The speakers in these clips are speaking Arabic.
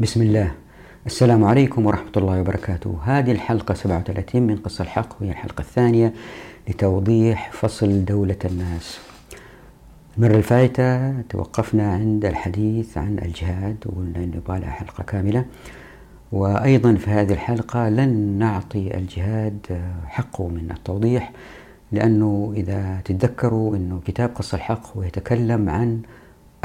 بسم الله. السلام عليكم ورحمة الله وبركاته. هذه الحلقة 37 من قصة الحق وهي الحلقة الثانية لتوضيح فصل دولة الناس. المرة الفائتة توقفنا عند الحديث عن الجهاد وقلنا أنه يبغى حلقة كاملة. وأيضا في هذه الحلقة لن نعطي الجهاد حقه من التوضيح لأنه إذا تتذكروا أنه كتاب قصة الحق هو يتكلم عن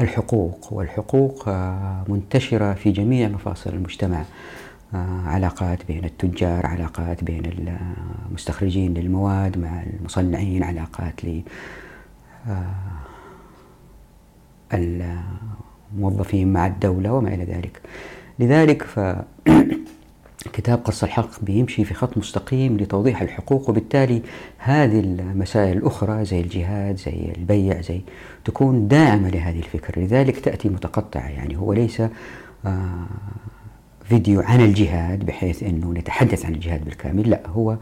الحقوق والحقوق آه، منتشرة في جميع مفاصل المجتمع آه، علاقات بين التجار علاقات بين المستخرجين للمواد مع المصنعين علاقات آه، الموظفين مع الدولة وما إلى ذلك. لذلك ف كتاب قص الحق بيمشي في خط مستقيم لتوضيح الحقوق وبالتالي هذه المسائل الأخرى زي الجهاد زي البيع زي تكون داعمة لهذه الفكرة لذلك تأتي متقطعة يعني هو ليس آه فيديو عن الجهاد بحيث أنه نتحدث عن الجهاد بالكامل لا هو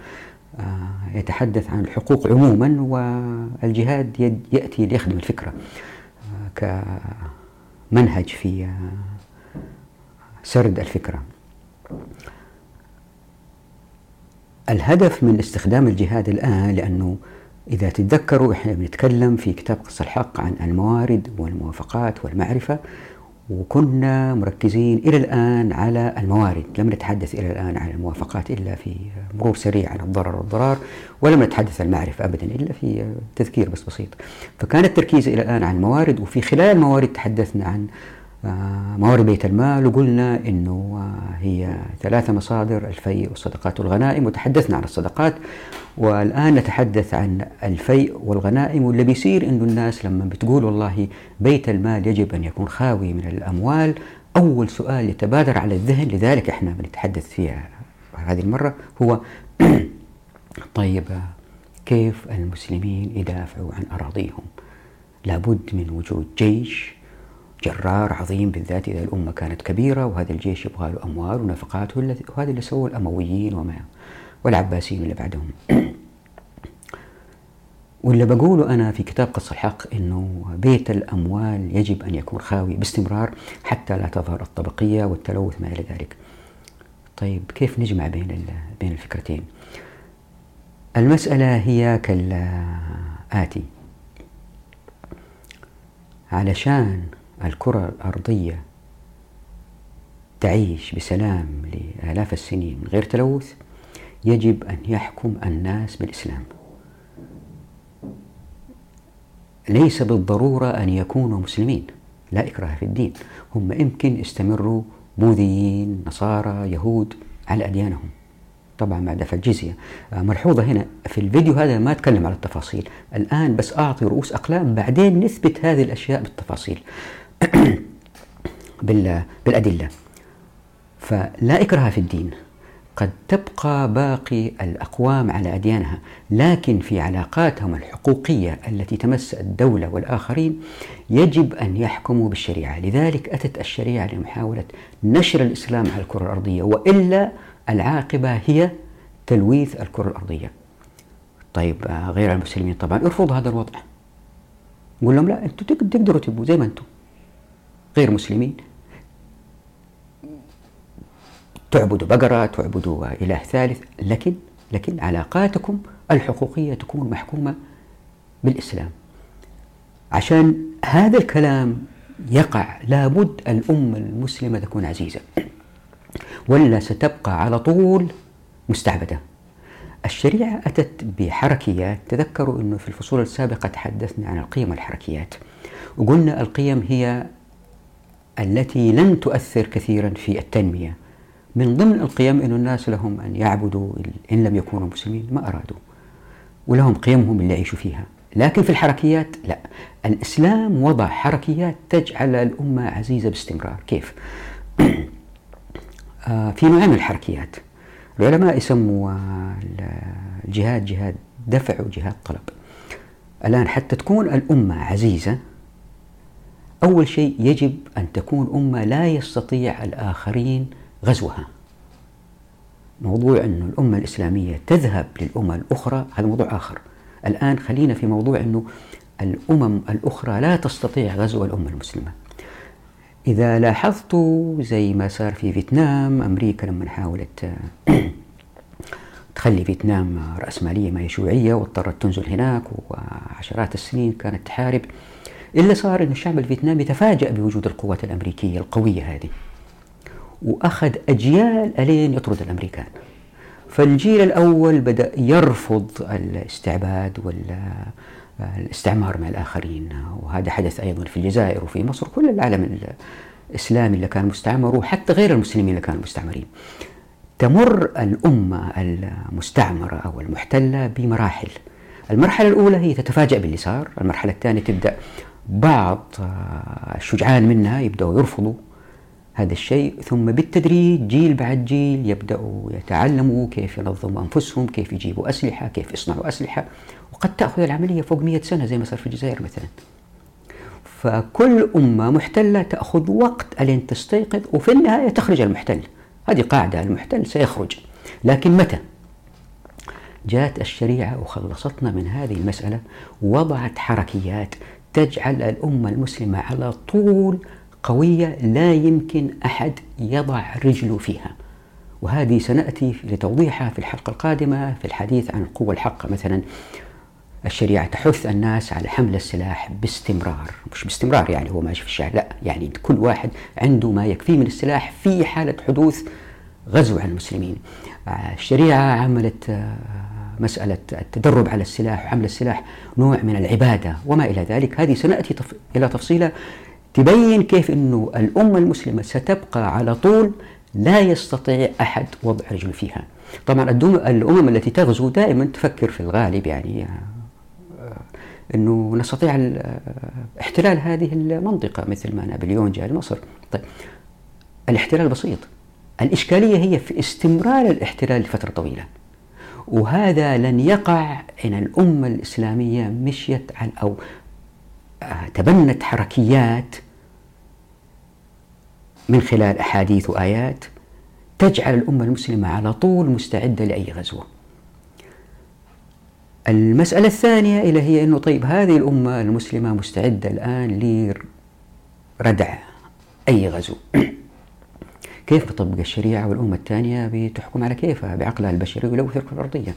آه يتحدث عن الحقوق عموما والجهاد يأتي ليخدم الفكرة آه كمنهج في آه، سرد الفكرة. الهدف من استخدام الجهاد الآن لأنه إذا تتذكروا إحنا بنتكلم في كتاب قصة الحق عن الموارد والموافقات والمعرفة وكنا مركزين إلى الآن على الموارد. لم نتحدث إلى الآن عن الموافقات إلا في مرور سريع عن الضرر والضرار ولم نتحدث عن المعرفة أبدا إلا في تذكير بس بسيط. فكان التركيز إلى الآن عن الموارد وفي خلال الموارد تحدثنا عن موارد بيت المال وقلنا إنه هي ثلاثة مصادر الفيء والصدقات والغنائم وتحدثنا عن الصدقات. والآن نتحدث عن الفيء والغنائم واللي بيصير إنه الناس لما بتقول والله بيت المال يجب أن يكون خاوي من الأموال أول سؤال يتبادر على الذهن لذلك إحنا بنتحدث فيها هذه المرة هو طيب كيف المسلمين يدافعوا عن أراضيهم؟ لابد من وجود جيش جرار عظيم بالذات إذا الأمة كانت كبيرة وهذا الجيش يبغى له أموال ونفقات وهذا اللي سووا الأمويين وما والعباسيين اللي بعدهم. واللي بقوله أنا في كتاب قص الحق أنه بيت الأموال يجب أن يكون خاوي باستمرار حتى لا تظهر الطبقية والتلوث ما إلى ذلك. طيب كيف نجمع بين بين الفكرتين؟ المسألة هي كالآتي. علشان الكرة الأرضية تعيش بسلام لآلاف السنين من غير تلوث يجب أن يحكم الناس بالإسلام. ليس بالضرورة أن يكونوا مسلمين لا إكراه في الدين. هم يمكن يستمروا بوذيين نصارى يهود على أديانهم. طبعا مع دفع الجزية. آه، ملحوظة هنا في الفيديو هذا ما أتكلم على التفاصيل. الآن بس أعطي رؤوس أقلام بعدين نثبت هذه الأشياء بالتفاصيل. بالأدلة. فلا إكراه في الدين. قد تبقى باقي الأقوام على أديانها لكن في علاقاتهم الحقوقية التي تمس الدولة والآخرين يجب أن يحكموا بالشريعة. لذلك أتت الشريعة لمحاولة نشر الإسلام على الكرة الأرضية وإلا العاقبة هي تلويث الكرة الأرضية. طيب آه، غير المسلمين طبعا. ارفضوا هذا الوضع. نقول لهم لا أنتم تقدروا تبقوا زي ما أنتم غير مسلمين. تعبدوا بقرة تعبدوا إله ثالث لكن لكن علاقاتكم الحقوقية تكون محكومة بالإسلام. عشان هذا الكلام يقع لابد الأمة المسلمة تكون عزيزة. ولا ستبقى على طول مستعبدة. الشريعة أتت بحركيات. تذكروا أنه في الفصول السابقة تحدثنا عن القيم والحركيات. وقلنا القيم هي التي لن تؤثر كثيرا في التنمية. من ضمن القيم أن الناس لهم أن يعبدوا إن لم يكونوا مسلمين ما أرادوا. ولهم قيمهم اللي يعيشوا فيها. لكن في الحركيات لا. الإسلام وضع حركيات تجعل الأمة عزيزة باستمرار. كيف؟ آه، في نوعين من الحركيات. العلماء يسموا الجهاد جهاد دفع وجهاد طلب. الآن حتى تكون الأمة عزيزة أول شيء يجب أن تكون أمة لا يستطيع الآخرين غزوها. موضوع أن الأمة الإسلامية تذهب للأمم الأخرى هذا موضوع آخر. الآن خلينا في موضوع أنه الأمم الأخرى لا تستطيع غزو الأمة المسلمة. إذا لاحظتوا زي ما صار في فيتنام أمريكا لما حاولت تخلي فيتنام رأسمالية ما هي شيوعية واضطرت تنزل هناك وعشرات السنين كانت تحارب. اللي صار أن الشعب الفيتنامي تفاجأ بوجود القوات الأمريكية القوية هذه وأخذ أجيال ألين يطرد الأمريكان. فالجيل الأول بدأ يرفض الاستعباد والاستعمار مع الآخرين وهذا حدث أيضا في الجزائر وفي مصر. كل العالم الإسلامي اللي كان مستعمر وحتى غير المسلمين اللي كانوا مستعمرين. تمر الأمة المستعمرة أو المحتلة بمراحل. المرحلة الأولى هي تتفاجأ باللي صار. المرحلة الثانية تبدأ بعض الشجعان منها يبدأوا يرفضوا هذا الشيء ثم بالتدريج جيل بعد جيل يبدأوا يتعلموا كيف ينظموا أنفسهم كيف يجيبوا أسلحة كيف يصنعوا أسلحة. وقد تأخذ العملية فوق مئة سنة زي ما صار في الجزائر مثلا. فكل أمة محتلة تأخذ وقت ألين تستيقظ وفي النهاية تخرج المحتل. هذه قاعدة المحتل سيخرج. لكن متى؟ جاءت الشريعة وخلصتنا من هذه المسألة وضعت حركيات تجعل الأمة المسلمة على طول قوية لا يمكن أحد يضع رجله فيها. وهذه سنأتي لتوضيحها في الحلقة القادمة في الحديث عن القوة الحقة مثلا الشريعة تحث الناس على حمل السلاح باستمرار. مش باستمرار يعني هو ماشي في الشارع لا. يعني كل واحد عنده ما يكفيه من السلاح في حالة حدوث غزو عن المسلمين. الشريعة عملت آه، مسألة التدرب على السلاح وحمل السلاح نوع من العبادة وما إلى ذلك. هذه سنأتي إلى تفصيلها تبين كيف أنه الأمة المسلمة ستبقى على طول لا يستطيع أحد وضع رجل فيها. طبعا الأمم التي تغزو دائما تفكر في الغالب يعني آه، أنه نستطيع احتلال هذه المنطقة مثل ما نابليون جاء لمصر. طيب الاحتلال بسيط. الإشكالية هي في استمرار الاحتلال لفترة طويلة. وهذا لن يقع إن الأمة الإسلامية مشيت عن أو آه، تبنت حركيات من خلال أحاديث وآيات تجعل الأمة المسلمة على طول مستعدة لأي غزوة. المسألة الثانية إلى هي أنه طيب هذه الأمة المسلمة مستعدة الآن لردع أي غزو. كيف بتطبق الشريعة والأمة الثانية بتحكم على كيفها بعقلها البشري ولو في الأرضية.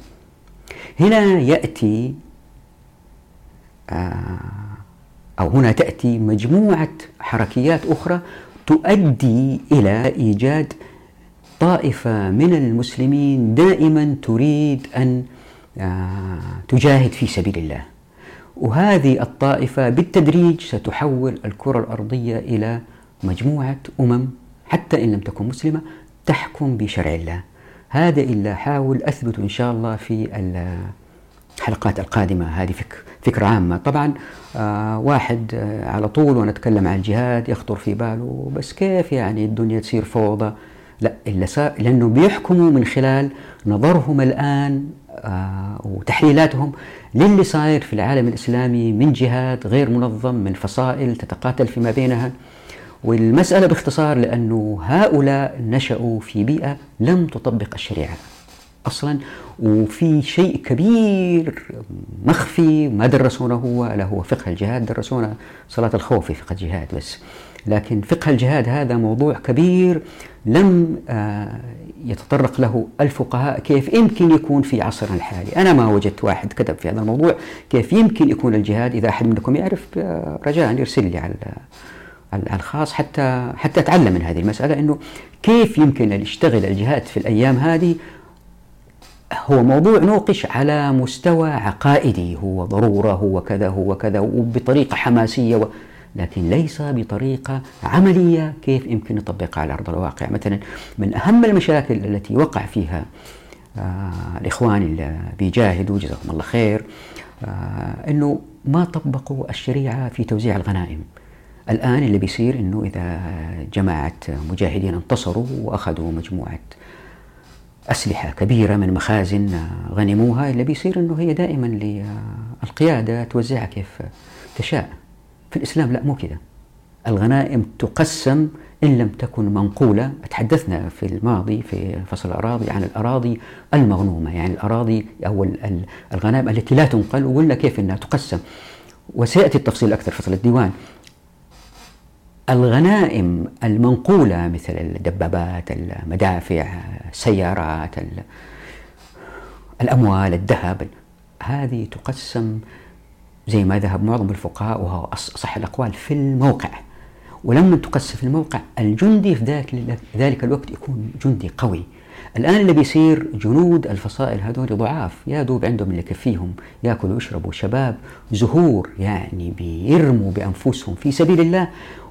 هنا يأتي آه، أو هنا تأتي مجموعة حركيات أخرى تؤدي إلى إيجاد طائفة من المسلمين دائما تريد أن آه، تجاهد في سبيل الله. وهذه الطائفة بالتدريج ستحول الكرة الأرضية إلى مجموعة أمم حتى إن لم تكن مسلمة تحكم بشرع الله. هذا إلا حاول أثبت إن شاء الله في الحلقات القادمة. هذه فكرة عامة. طبعا آه واحد آه على طول ونتكلم عن الجهاد يخطر في باله بس كيف يعني الدنيا تصير فوضى؟ لا إلا صار لأنه بيحكموا من خلال نظرهم الآن آه وتحليلاتهم للي صاير في العالم الإسلامي من جهاد غير منظم من فصائل تتقاتل فيما بينها. والمسألة باختصار لأنه هؤلاء نشأوا في بيئة لم تطبق الشريعة أصلا وفي شيء كبير مخفي ما درسونا هو ألا هو فقه الجهاد درسونا صلاة الخوف في فقه الجهاد بس. لكن فقه الجهاد هذا موضوع كبير لم آه، يتطرق له الفقهاء كيف يمكن يكون في عصرنا الحالي. أنا ما وجدت واحد كتب في هذا الموضوع كيف يمكن يكون الجهاد إذا أحد منكم يعرف آه، رجاء يرسل لي على الخاص حتى حتى أتعلم من هذه المسألة إنه كيف يمكن أن يشتغل الجهاد في الأيام هذه؟ هو موضوع نوقش على مستوى عقائدي هو ضرورة هو كذا هو كذا وبطريقة حماسية و... لكن ليس بطريقة عملية كيف يمكن نطبقها على أرض الواقع. مثلا من أهم المشاكل التي وقع فيها آه الإخوان اللي بيجاهدوا جزاهم الله خير آه إنه ما طبقوا الشريعة في توزيع الغنائم. الآن اللي بيصير أنه إذا جماعة مجاهدين انتصروا وأخذوا مجموعة أسلحة كبيرة من مخازن غنموها اللي بيصير أنه هي دائما للقيادة توزعها كيف تشاء. في الإسلام لا مو كذا الغنائم تقسم إن لم تكن منقولة. تحدثنا في الماضي في فصل الأراضي عن الأراضي المغنومة. يعني الأراضي أو الغنائم التي لا تنقل وقلنا كيف أنها تقسم. وسيأتي التفصيل أكثر في فصل الديوان. الغنائم المنقولة مثل الدبابات المدافع السيارات الأموال الذهب هذه تقسم زي ما ذهب معظم الفقهاء وهو أصح الأقوال في الموقع. ولما تقسم في الموقع الجندي في ذلك, الوقت يكون جندي قوي. الآن اللي بيصير جنود الفصائل هذول ضعاف. يا دوب عندهم اللي يكفيهم ياكلوا ويشربوا شباب زهور يعني بيرموا بأنفسهم في سبيل الله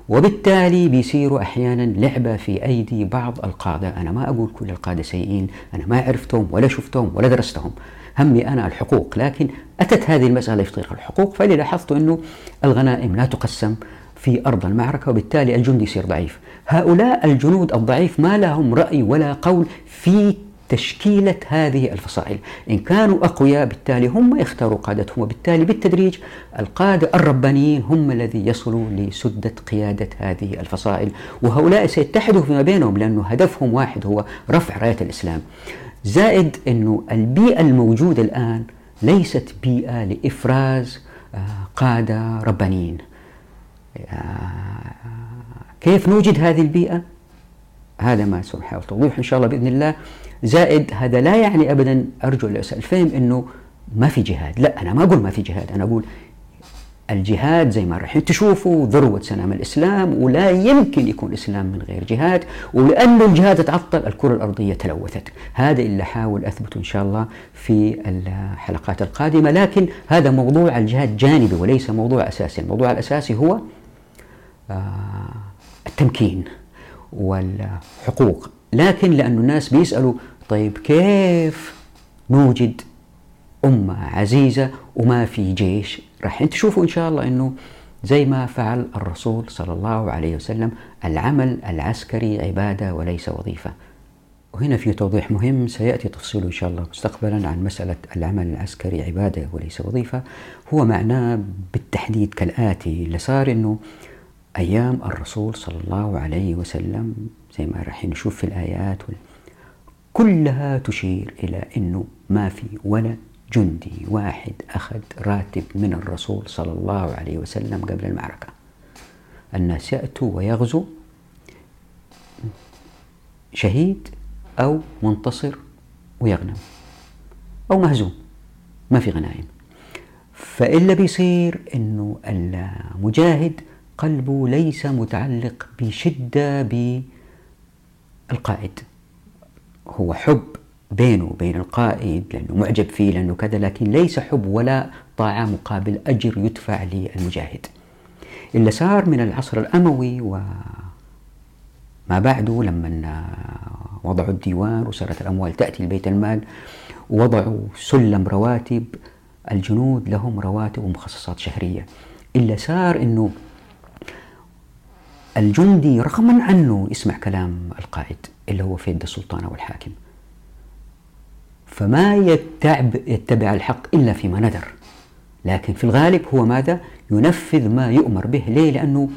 وبالتالي بيصيروا أحيانا لعبة في أيدي بعض القادة. أنا ما أقول كل القادة سيئين أنا ما عرفتهم ولا شفتهم ولا درستهم. همي أنا الحقوق لكن أتت هذه المسألة في طريق الحقوق. فاللي لاحظت أنه الغنائم لا تقسم في أرض المعركة وبالتالي الجندي يصير ضعيف. هؤلاء الجنود الضعيف ما لهم رأي ولا قول في تشكيلة هذه الفصائل. إن كانوا أقوياء بالتالي هم يختاروا قادتهم وبالتالي بالتدريج القادة الربانيين هم الذي يصلوا لسدة قيادة هذه الفصائل. وهؤلاء سيتحدوا فيما بينهم لأنه هدفهم واحد هو رفع راية الإسلام. زائد أنه البيئة الموجودة الآن ليست بيئة لإفراز آه، قادة ربانيين. كيف نوجد هذه البيئة؟ هذا ما سنحاول توضيحه إن شاء الله بإذن الله. زائد هذا لا يعني أبدا أرجو الفهم أنه ما في جهاد. لا أنا ما أقول ما في جهاد. أنا أقول الجهاد زي ما راح تشوفوا ذروة سنام الإسلام ولا يمكن يكون الإسلام من غير جهاد ولأنه الجهاد تعطل الكرة الأرضية تلوثت. هذا اللي حاول أثبته إن شاء الله في الحلقات القادمة. لكن هذا موضوع الجهاد جانبي وليس موضوع أساسي. الموضوع الأساسي هو آه، التمكين والحقوق. لكن لأن الناس بيسألوا طيب كيف نوجد أمة عزيزة وما في جيش؟ راح تشوفوا إن شاء الله أنه زي ما فعل الرسول صلى الله عليه وسلم العمل العسكري عبادة وليس وظيفة. وهنا في توضيح مهم سيأتي تفصيله إن شاء الله مستقبلا عن مسألة العمل العسكري عبادة وليس وظيفة. هو معناه بالتحديد كالآتي اللي صار أنه أيام الرسول صلى الله عليه وسلم زي ما راح نشوف في الآيات كلها تشير إلى أنه ما في ولا جندي واحد أخذ راتب من الرسول صلى الله عليه وسلم قبل المعركة. الناس يأتوا ويغزوا شهيد أو منتصر ويغنم أو مهزوم ما في غنائم. فإلا بيصير أنه المجاهد قلبه ليس متعلق بشدة بالقائد. هو حب بينه وبين القائد لأنه معجب فيه لأنه كذا لكن ليس حب ولا طاعة مقابل أجر يدفع للمجاهد. اللي صار من العصر الأموي وما بعده لما وضعوا الديوان وصارت الأموال تأتي لبيت المال ووضعوا سلم رواتب الجنود لهم رواتب ومخصصات شهرية. اللي صار أنه الجندي رغما عنه يسمع كلام القائد اللي هو في يد السلطان أو الحاكم فما يتعب يتبع الحق إلا فيما ندر. لكن في الغالب هو ماذا؟ ينفذ ما يؤمر به. ليه؟ لأنه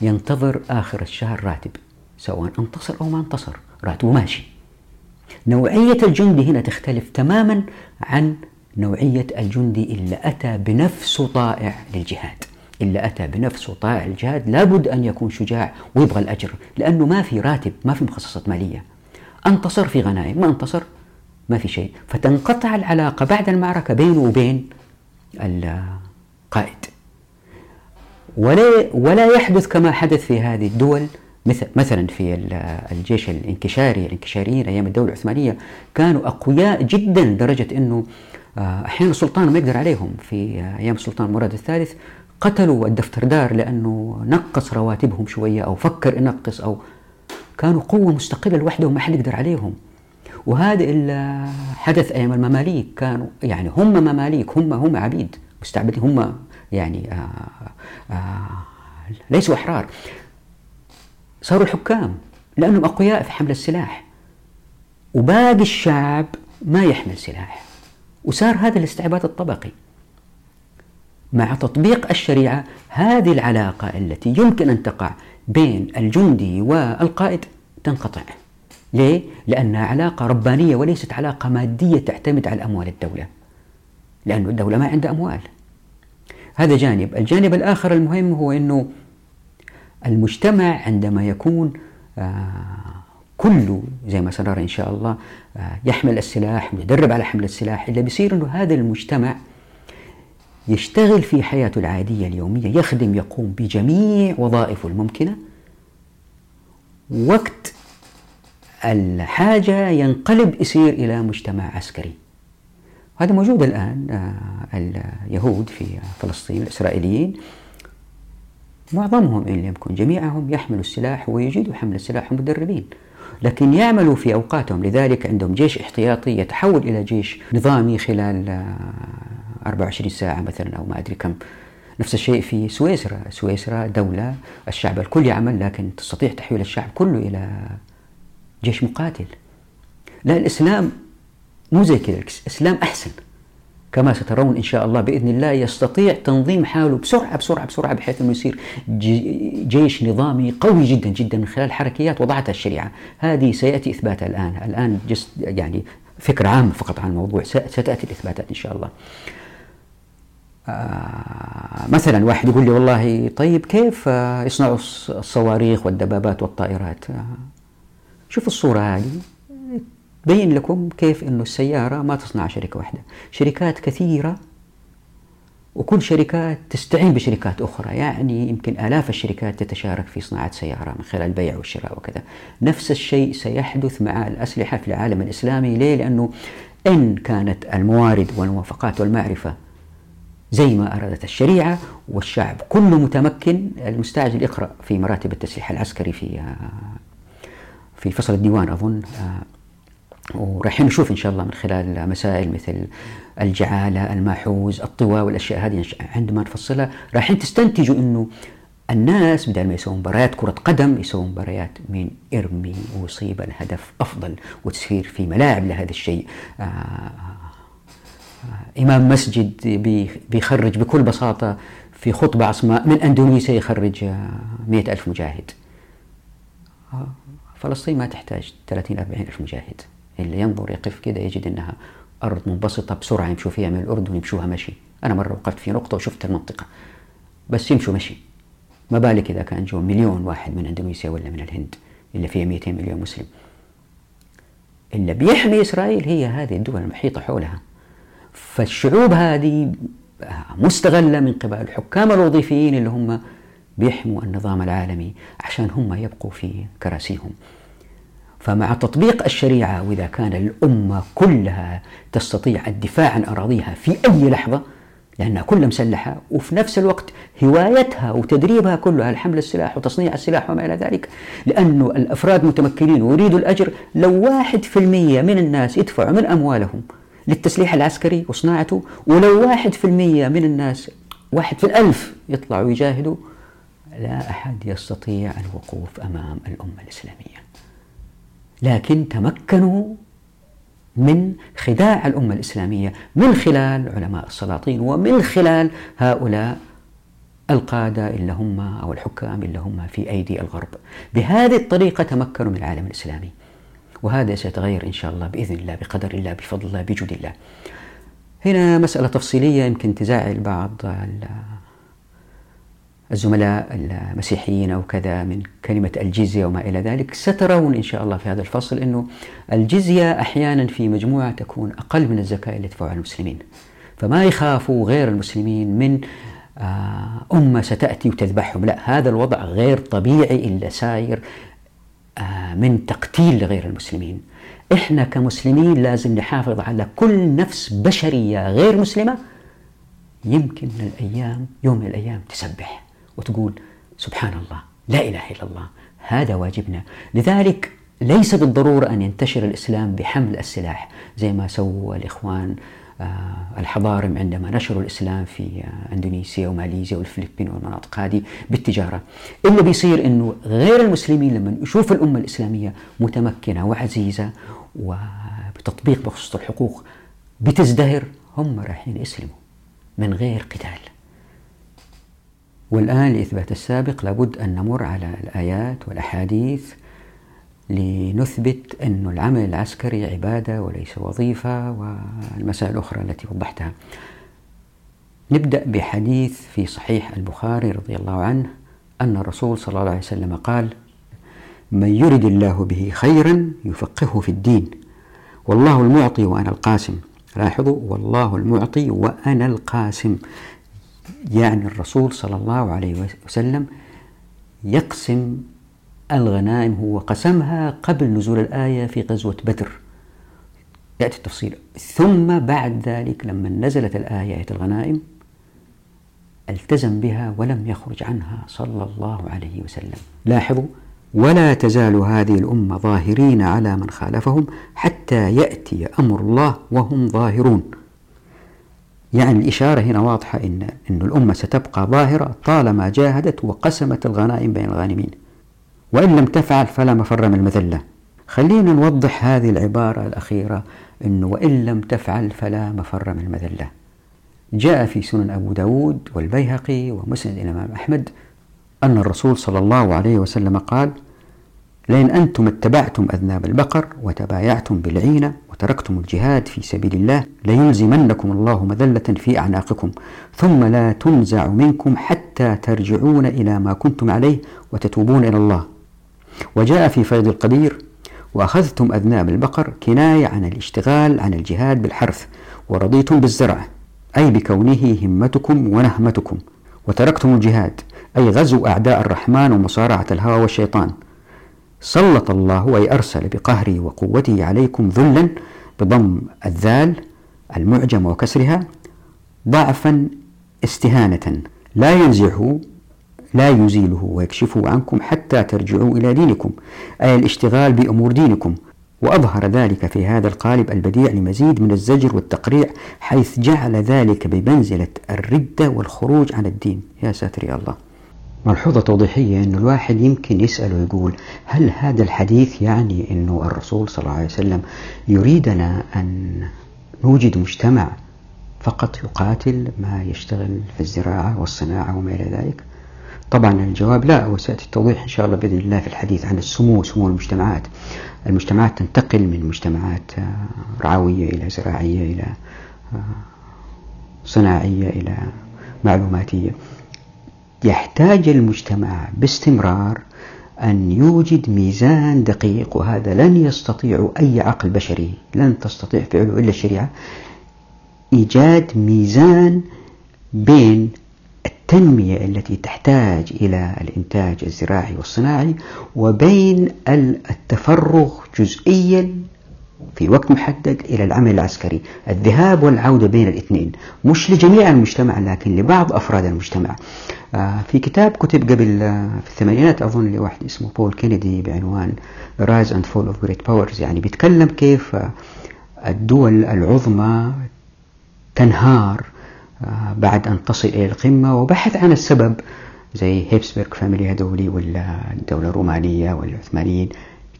ينتظر آخر الشهر راتب سواء انتصر أو ما انتصر. راتبه ماشي. نوعية الجندي هنا تختلف تماما عن نوعية الجندي اللي أتى بنفسه طائع للجهاد. إلا أتى بنفسه طائع الجهاد لابد أن يكون شجاع ويبغى الأجر لأنه ما في راتب ما في مخصصات مالية. أنتصر في غنائم ما أنتصر؟ ما في شيء. فتنقطع العلاقة بعد المعركة بينه وبين القائد. ولا ولا يحدث كما حدث في هذه الدول مثل مثلا في الجيش الانكشاري الانكشاريين أيام الدولة العثمانية كانوا أقوياء جدا لدرجه إنه آه، أحيانا السلطان ما يقدر عليهم. في أيام السلطان مراد الثالث قتلوا الدفتردار لأنه نقص رواتبهم شوية أو فكر ينقص أو كانوا قوة مستقلة لوحدهم ما حد يقدر عليهم. وهذا اللي حدث أيام المماليك كانوا يعني هم مماليك هم هم عبيد مستعبدين هم يعني آآ آه، آآ آه، ليسوا أحرار. صاروا الحكام لأنهم أقوياء في حمل السلاح. وباقي الشعب ما يحمل سلاح. وصار هذا الاستعباد الطبقي. مع تطبيق الشريعة هذه العلاقة التي يمكن أن تقع بين الجندي والقائد تنقطع. ليه؟ لأنها علاقة ربانية وليست علاقة مادية تعتمد على أموال الدولة. لأن الدولة ما عندها أموال. هذا جانب. الجانب الآخر المهم هو أنه المجتمع عندما يكون كله زي ما سنرى إن شاء الله يحمل السلاح ويدرب على حمل السلاح إلا بيصير أنه هذا المجتمع يشتغل في حياته العادية اليومية يخدم يقوم بجميع وظائفه الممكنة. وقت الحاجة ينقلب يصير إلى مجتمع عسكري. هذا موجود الآن آه، اليهود في فلسطين الإسرائيليين. معظمهم إن لم يكن جميعهم يحملوا السلاح ويجيدوا حمل السلاح مدربين لكن يعملوا في أوقاتهم. لذلك عندهم جيش احتياطي يتحول إلى جيش نظامي خلال 24 آه، ساعة مثلا أو ما أدري كم. نفس الشيء في سويسرا. سويسرا دولة الشعب الكل يعمل لكن تستطيع تحويل الشعب كله إلى جيش مقاتل. لا الإسلام مو زي كذا. الإسلام أحسن كما سترون إن شاء الله بإذن الله يستطيع تنظيم حاله بسرعة بسرعة بسرعة بحيث أنه يصير جيش نظامي قوي جدا جدا من خلال حركيات وضعتها الشريعة. هذه سيأتي إثباتها الآن. الآن جست يعني فكرة عامة فقط عن الموضوع. ستأتي الإثباتات إن شاء الله. مثلا واحد يقول لي والله طيب كيف آه يصنعوا الصواريخ والدبابات والطائرات؟ آه شوف الصورة هذه بين لكم كيف أنه السيارة ما تصنع شركة واحدة. شركات كثيرة وكل شركات تستعين بشركات أخرى. يعني يمكن آلاف الشركات تتشارك في صناعة سيارة من خلال البيع والشراء وكذا. نفس الشيء سيحدث مع الأسلحة في العالم الإسلامي. ليه؟ لأنه إن كانت الموارد والموافقات والمعرفة زي ما أرادت الشريعة والشعب. كله متمكن المستعجل يقرأ في مراتب التسليح العسكري في في فصل الديوان أظن. ورايحين نشوف إن شاء الله من خلال مسائل مثل الجعالة، الماحوز، الطواء والأشياء هذه. عندما نفصلها رايحين تستنتجوا إنه الناس بدل ما يسوون مباريات كرة قدم يسوون مباريات مين يرمي ويصيب الهدف أفضل وتصير في ملاعب لهذا الشيء. آه آه إمام مسجد بيخرج بكل بساطة في خطبة عصماء من أندونيسيا يخرج مئة ألف مجاهد. فلسطين ما تحتاج 30 40 ألف مجاهد. اللي ينظر يقف كده يجد إنها أرض منبسطة بسرعة يمشوا فيها من الاردن يمشوها مشي. أنا مرة وقفت في نقطة وشفت المنطقة. بس يمشوا مشي. ما بالك إذا كان جو مليون واحد من أندونيسيا ولا من الهند اللي فيها 200 مليون مسلم. اللي بيحمي إسرائيل هي هذه الدول المحيطة حولها. فالشعوب هذه مستغلة من قبل. الحكام الوظيفيين اللي هم بيحموا النظام العالمي عشان هم يبقوا في كراسيهم. فمع تطبيق الشريعة وإذا كان الأمة كلها تستطيع الدفاع عن أراضيها في أي لحظة لأنها كلها مسلحة وفي نفس الوقت هوايتها وتدريبها كله على حمل السلاح وتصنيع السلاح وما إلى ذلك لأنه الأفراد متمكنين ويريدوا الأجر لو واحد في المية من الناس يدفعوا من أموالهم للتسليح العسكري وصناعته ولو واحد في المية من الناس واحد في الألف يطلعوا يجاهدوا لا أحد يستطيع الوقوف أمام الأمة الإسلامية. لكن تمكنوا من خداع الأمة الإسلامية من خلال علماء السلاطين ومن خلال هؤلاء القادة اللي هم أو الحكام اللي هم في أيدي الغرب. بهذه الطريقة تمكنوا من العالم الإسلامي. وهذا سيتغير إن شاء الله بإذن الله بقدر الله بفضل الله بجود الله. هنا مسألة تفصيلية يمكن تزعل بعض الزملاء المسيحيين أو كذا من كلمة الجزية وما إلى ذلك. سترون إن شاء الله في هذا الفصل أنه الجزية أحيانا في مجموعة تكون أقل من الزكاة اللي يدفعها المسلمين. فما يخافوا غير المسلمين من آه، أمة ستأتي وتذبحهم. لا هذا الوضع غير طبيعي إلا ساير. من تقتيل لغير المسلمين. إحنا كمسلمين لازم نحافظ على كل نفس بشرية غير مسلمة. يمكن من الأيام يوم من الأيام تسبح وتقول سبحان الله لا إله إلا الله. هذا واجبنا. لذلك ليس بالضرورة أن ينتشر الإسلام بحمل السلاح زي ما سووا الإخوان آه، الحضارم عندما نشروا الإسلام في آه، أندونيسيا وماليزيا والفلبين والمناطق هذه بالتجارة. اللي بيصير أنه غير المسلمين لما يشوف الأمة الإسلامية متمكنة وعزيزة وبتطبيق بخصوص الحقوق بتزدهر هم رايحين يسلموا من غير قتال. والآن لإثبات السابق لابد أن نمر على الآيات والأحاديث لنثبت أن العمل العسكري عبادة وليس وظيفة والمسائل الأخرى التي وضحتها. نبدأ بحديث في صحيح البخاري رضي الله عنه أن الرسول صلى الله عليه وسلم قال من يرد الله به خيرا يفقهه في الدين. والله المعطي وأنا القاسم. لاحظوا والله المعطي وأنا القاسم. يعني الرسول صلى الله عليه وسلم يقسم الغنائم هو قسمها قبل نزول الآية في غزوة بدر. يأتي التفصيل. ثم بعد ذلك لما نزلت الآية آية الغنائم التزم بها ولم يخرج عنها صلى الله عليه وسلم. لاحظوا ولا تزال هذه الأمة ظاهرين على من خالفهم حتى يأتي أمر الله وهم ظاهرون. يعني الإشارة هنا واضحة إن, إن الأمة ستبقى ظاهرة طالما جاهدت وقسمت الغنائم بين الغانمين. وإن لم تفعل فلا مفر من المذلة. خلينا نوضح هذه العبارة الأخيرة إنه وإن لم تفعل فلا مفر من المذلة. جاء في سنن أبو داود والبيهقي ومسند الإمام أحمد أن الرسول صلى الله عليه وسلم قال لئن أنتم اتبعتم أذناب البقر وتبايعتم بالعينة وتركتم الجهاد في سبيل الله ليلزمنكم الله مذلة في أعناقكم ثم لا تنزع منكم حتى ترجعون إلى ما كنتم عليه وتتوبون إلى الله. وجاء في فيض القدير وأخذتم أذناب البقر كناية عن الاشتغال عن الجهاد بالحرث ورضيتم بالزرع أي بكونه همتكم ونهمتكم. وتركتم الجهاد أي غزو أعداء الرحمن ومصارعة الهوى والشيطان. سلط الله أي أرسل بقهره وقوته عليكم ذلا بضم الذال المعجم وكسرها ضعفا استهانة لا ينزعه لا يزيله ويكشفه عنكم حتى ترجعوا إلى دينكم أي الاشتغال بأمور دينكم. وأظهر ذلك في هذا القالب البديع لمزيد من الزجر والتقريع حيث جعل ذلك بمنزلة الردة والخروج عن الدين. يا ساتر يا الله. ملحوظة توضيحية أن الواحد يمكن يسأل ويقول هل هذا الحديث يعني أنه الرسول صلى الله عليه وسلم يريدنا أن نوجد مجتمع فقط يقاتل ما يشتغل في الزراعة والصناعة وما إلى ذلك؟ طبعا الجواب لا وسيأتي التوضيح إن شاء الله بإذن الله في الحديث عن السمو سمو المجتمعات. المجتمعات تنتقل من مجتمعات رعوية إلى زراعية إلى صناعية إلى معلوماتية. يحتاج المجتمع باستمرار أن يوجد ميزان دقيق وهذا لن يستطيع أي عقل بشري لن تستطيع فعله إلا الشريعة. إيجاد ميزان بين التنمية التي تحتاج إلى الإنتاج الزراعي والصناعي وبين التفرغ جزئيا في وقت محدد إلى العمل العسكري. الذهاب والعودة بين الاثنين. مش لجميع المجتمع لكن لبعض أفراد المجتمع. آه، في كتاب كتب قبل آه، في الثمانينات أظن لواحد اسمه بول كينيدي بعنوان Rise and Fall of Great Powers. يعني بيتكلم كيف الدول العظمى تنهار بعد أن تصل إلى القمة وبحث عن السبب زي هيبسبرغ فاميليا هذولي ولا الدولة الرومانية والعثمانيين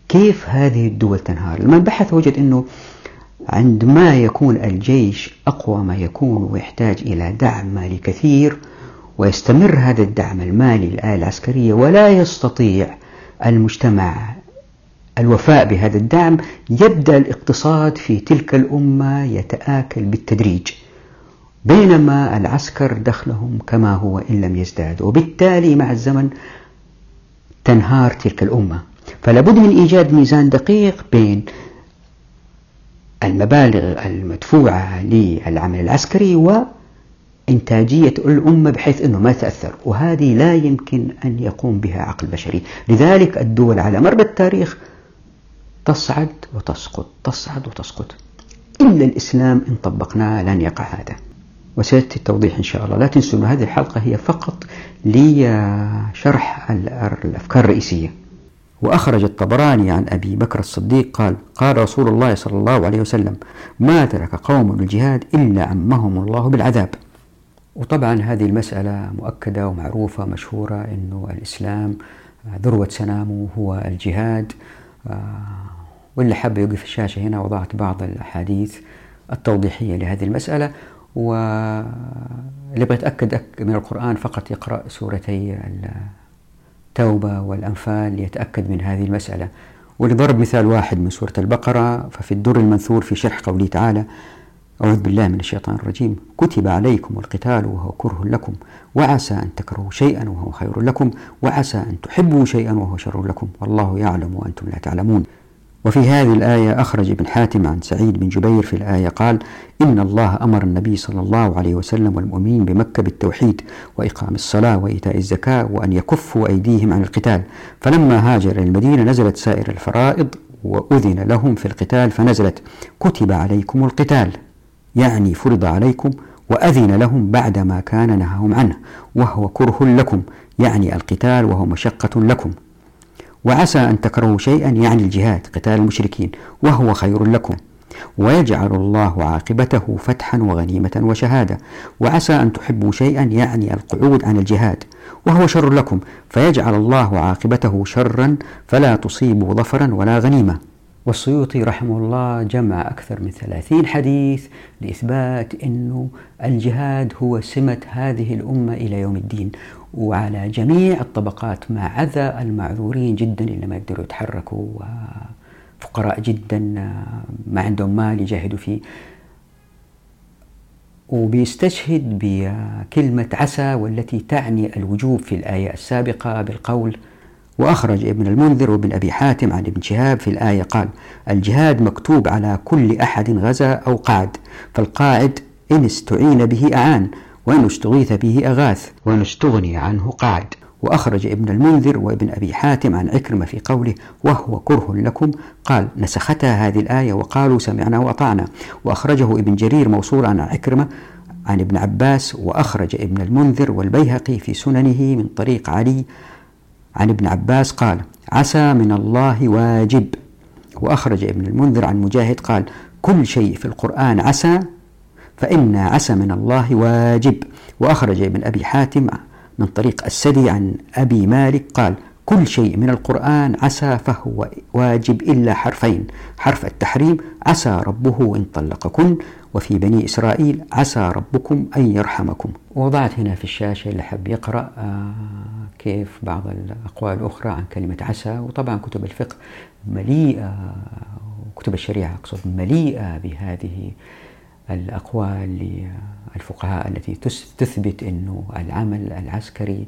كيف هذه الدول تنهار؟ لما بحث وجد أنه عندما يكون الجيش أقوى ما يكون ويحتاج إلى دعم مالي كثير ويستمر هذا الدعم المالي للآلة العسكرية ولا يستطيع المجتمع الوفاء بهذا الدعم يبدأ الاقتصاد في تلك الأمة يتآكل بالتدريج. بينما العسكر دخلهم كما هو إن لم يزداد. وبالتالي مع الزمن تنهار تلك الأمة. فلا بد من إيجاد ميزان دقيق بين المبالغ المدفوعة للعمل العسكري وإنتاجية الأمة بحيث أنه ما تأثر. وهذه لا يمكن أن يقوم بها عقل بشري. لذلك الدول على مر التاريخ تصعد وتسقط تصعد وتسقط. إلا الإسلام إن طبقناه لن يقع هذا. وسيأتي التوضيح إن شاء الله. لا تنسوا أن هذه الحلقة هي فقط لشرح الأفكار الرئيسية. وأخرج الطبراني عن أبي بكر الصديق قال قال رسول الله صلى الله عليه وسلم ما ترك قوم الجهاد إلا عمهم الله بالعذاب. وطبعا هذه المسألة مؤكدة ومعروفة مشهورة أنه الإسلام ذروة سنامه هو الجهاد. آه، واللي حب يوقف الشاشة هنا وضعت بعض الأحاديث التوضيحية لهذه المسألة. واللي يبغى يتأكد من القرآن فقط يقرأ سورتي التوبة والأنفال ليتأكد من هذه المسألة. ولضرب مثال واحد من سورة البقرة ففي الدر المنثور في شرح قوله تعالى أعوذ بالله من الشيطان الرجيم كتب عليكم القتال وهو كره لكم وعسى أن تكرهوا شيئا وهو خير لكم وعسى أن تحبوا شيئا وهو شر لكم والله يعلم وأنتم لا تعلمون. وفي هذه الآية أخرج ابن حاتم عن سعيد بن جبير في الآية قال إن الله أمر النبي صلى الله عليه وسلم والمؤمنين بمكة بالتوحيد وإقام الصلاة وإيتاء الزكاة وأن يكفوا أيديهم عن القتال فلما هاجر إلى المدينة نزلت سائر الفرائض وأذن لهم في القتال فنزلت كتب عليكم القتال يعني فرض عليكم وأذن لهم بعدما كان نهاهم عنه وهو كره لكم يعني القتال وهو مشقة لكم. وعسى أن تكرهوا شيئا يعني الجهاد قتال المشركين وهو خير لكم. ويجعل الله عاقبته فتحا وغنيمة وشهادة. وعسى أن تحبوا شيئا يعني القعود عن الجهاد وهو شر لكم. فيجعل الله عاقبته شرا فلا تصيبوا ظفرا ولا غنيمة. والسيوطي رحمه الله جمع أكثر من ثلاثين حديث لإثبات أنه الجهاد هو سمة هذه الأمة إلى يوم الدين وعلى جميع الطبقات ما عدا المعذورين جدا اللي ما يقدروا يتحركوا وفقراء جدا ما عندهم مال يجاهدوا فيه. وبيستشهد بكلمة عسى والتي تعني الوجوب في الآية السابقة بالقول وأخرج ابن المنذر وابن أبي حاتم عن ابن شهاب في الآية قال الجهاد مكتوب على كل أحد غزا أو قعد فالقاعد إن استعين به أعان وإن استغيث به أغاث وإن استغني عنه قعد. وأخرج ابن المنذر وابن أبي حاتم عن عكرمة في قوله وهو كره لكم. قال نسختها هذه الآية وقالوا سمعنا وأطعنا. وأخرجه ابن جرير موصولا عن عكرمة عن ابن عباس وأخرج ابن المنذر والبيهقي في سننه من طريق علي عن ابن عباس قال عسى من الله واجب. وأخرج ابن المنذر عن مجاهد قال كل شيء في القرآن عسى فإن عسى من الله واجب. وأخرج ابن أبي حاتم من طريق السدي عن أبي مالك قال كل شيء من القرآن عسى فهو واجب إلا حرفين حرف التحريم عسى ربه إن طلقكن وفي بني إسرائيل عسى ربكم أن يرحمكم. وضعت هنا في الشاشة اللي حب يقرأ آه كيف بعض الأقوال الأخرى عن كلمة عسى. وطبعا كتب الفقه مليئة كتب الشريعة أقصد مليئة بهذه الأقوال للفقهاء التي تثبت أنه العمل العسكري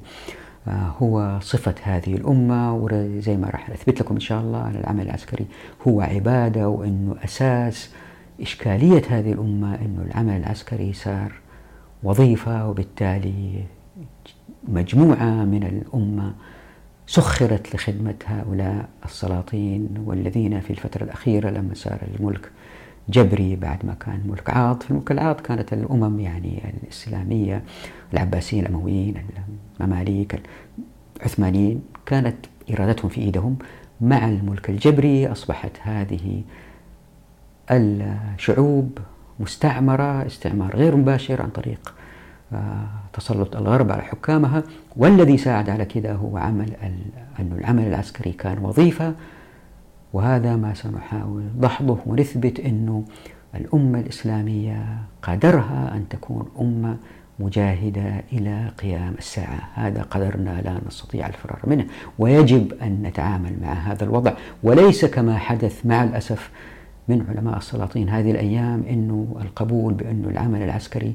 آه، هو صفة هذه الأمة. وزي ما راح أثبت لكم إن شاء الله أن العمل العسكري هو عبادة وأنه أساس إشكالية هذه الأمة أنه العمل العسكري صار وظيفة وبالتالي مجموعة من الأمة سخرت لخدمة هؤلاء السلاطين والذين في الفترة الأخيرة لما صار الملك جبري بعد ما كان ملك عاض. في الملك العاض كانت الأمم يعني الإسلامية العباسيين الأمويين المماليك العثمانيين كانت إرادتهم في إيدهم مع الملك الجبري. أصبحت هذه الشعوب مستعمرة استعمار غير مباشر عن طريق آه، تسلط الغرب على حكامها والذي ساعد على كذا هو عمل أن العمل العسكري كان وظيفة وهذا ما سنحاول دحضه ونثبت أنه الأمة الإسلامية قدرها أن تكون أمة مجاهدة إلى قيام الساعة. هذا قدرنا لا نستطيع الفرار منه ويجب أن نتعامل مع هذا الوضع وليس كما حدث مع الأسف من علماء السلاطين هذه الأيام أنه القبول بأن العمل العسكري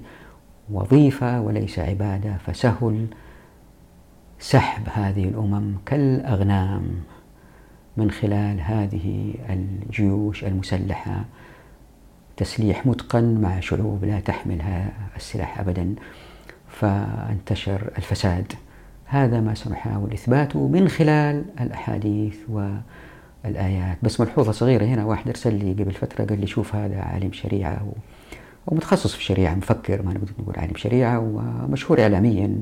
وظيفة وليس عبادة فسهل سحب هذه الأمم كالأغنام من خلال هذه الجيوش المسلحة. تسليح متقن مع شعوب لا تحمل السلاح أبدا فانتشر الفساد. هذا ما سنحاول إثباته من خلال الأحاديث والآيات بس ملحوظة صغيرة هنا. واحد أرسل لي قبل فترة قال لي شوف هذا عالم شريعة ومتخصص في الشريعة مفكر ما نقدر نقول عالم شريعة ومشهور إعلاميا.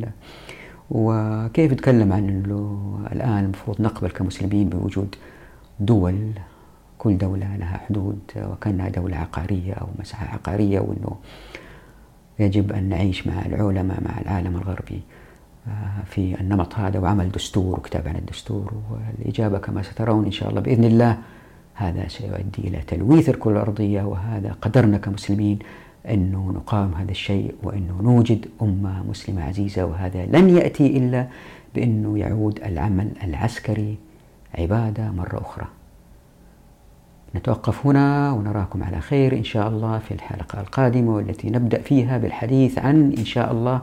وكيف يتكلم عن إنه الآن المفروض نقبل كمسلمين بوجود دول كل دولة لها حدود وكأنها دولة عقارية أو مساحة عقارية وأنه يجب أن نعيش مع العلماء مع العالم الغربي. في النمط هذا وعمل دستور وكتاب عن الدستور والإجابة كما سترون إن شاء الله بإذن الله. هذا سيؤدي إلى تلويث الكرة الأرضية وهذا قدرنا كمسلمين أنه نقاوم هذا الشيء وأنه نوجد أمة مسلمة عزيزة وهذا لن يأتي إلا بأنه يعود العمل العسكري عبادة مرة أخرى. نتوقف هنا ونراكم على خير إن شاء الله في الحلقة القادمة والتي نبدأ فيها بالحديث عن إن شاء الله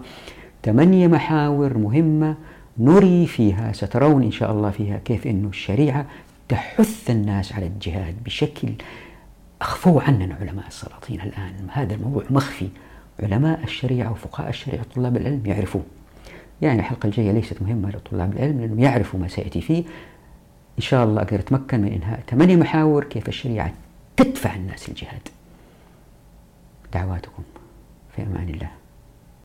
ثمانية محاور مهمة نري فيها سترون إن شاء الله فيها كيف أن الشريعة تحث الناس على الجهاد بشكل أخفوا عننا علماء السلاطين الآن. هذا الموضوع مخفي. علماء الشريعة وفقهاء الشريعة طلاب العلم يعرفوه. يعني الحلقة الجاية ليست مهمة لطلاب العلم لأنهم يعرفوا ما سيأتي فيه. إن شاء الله أقدر أتمكن من إنهاء ثمانية محاور كيف الشريعة تدفع الناس للجهاد. دعواتكم في أمان الله.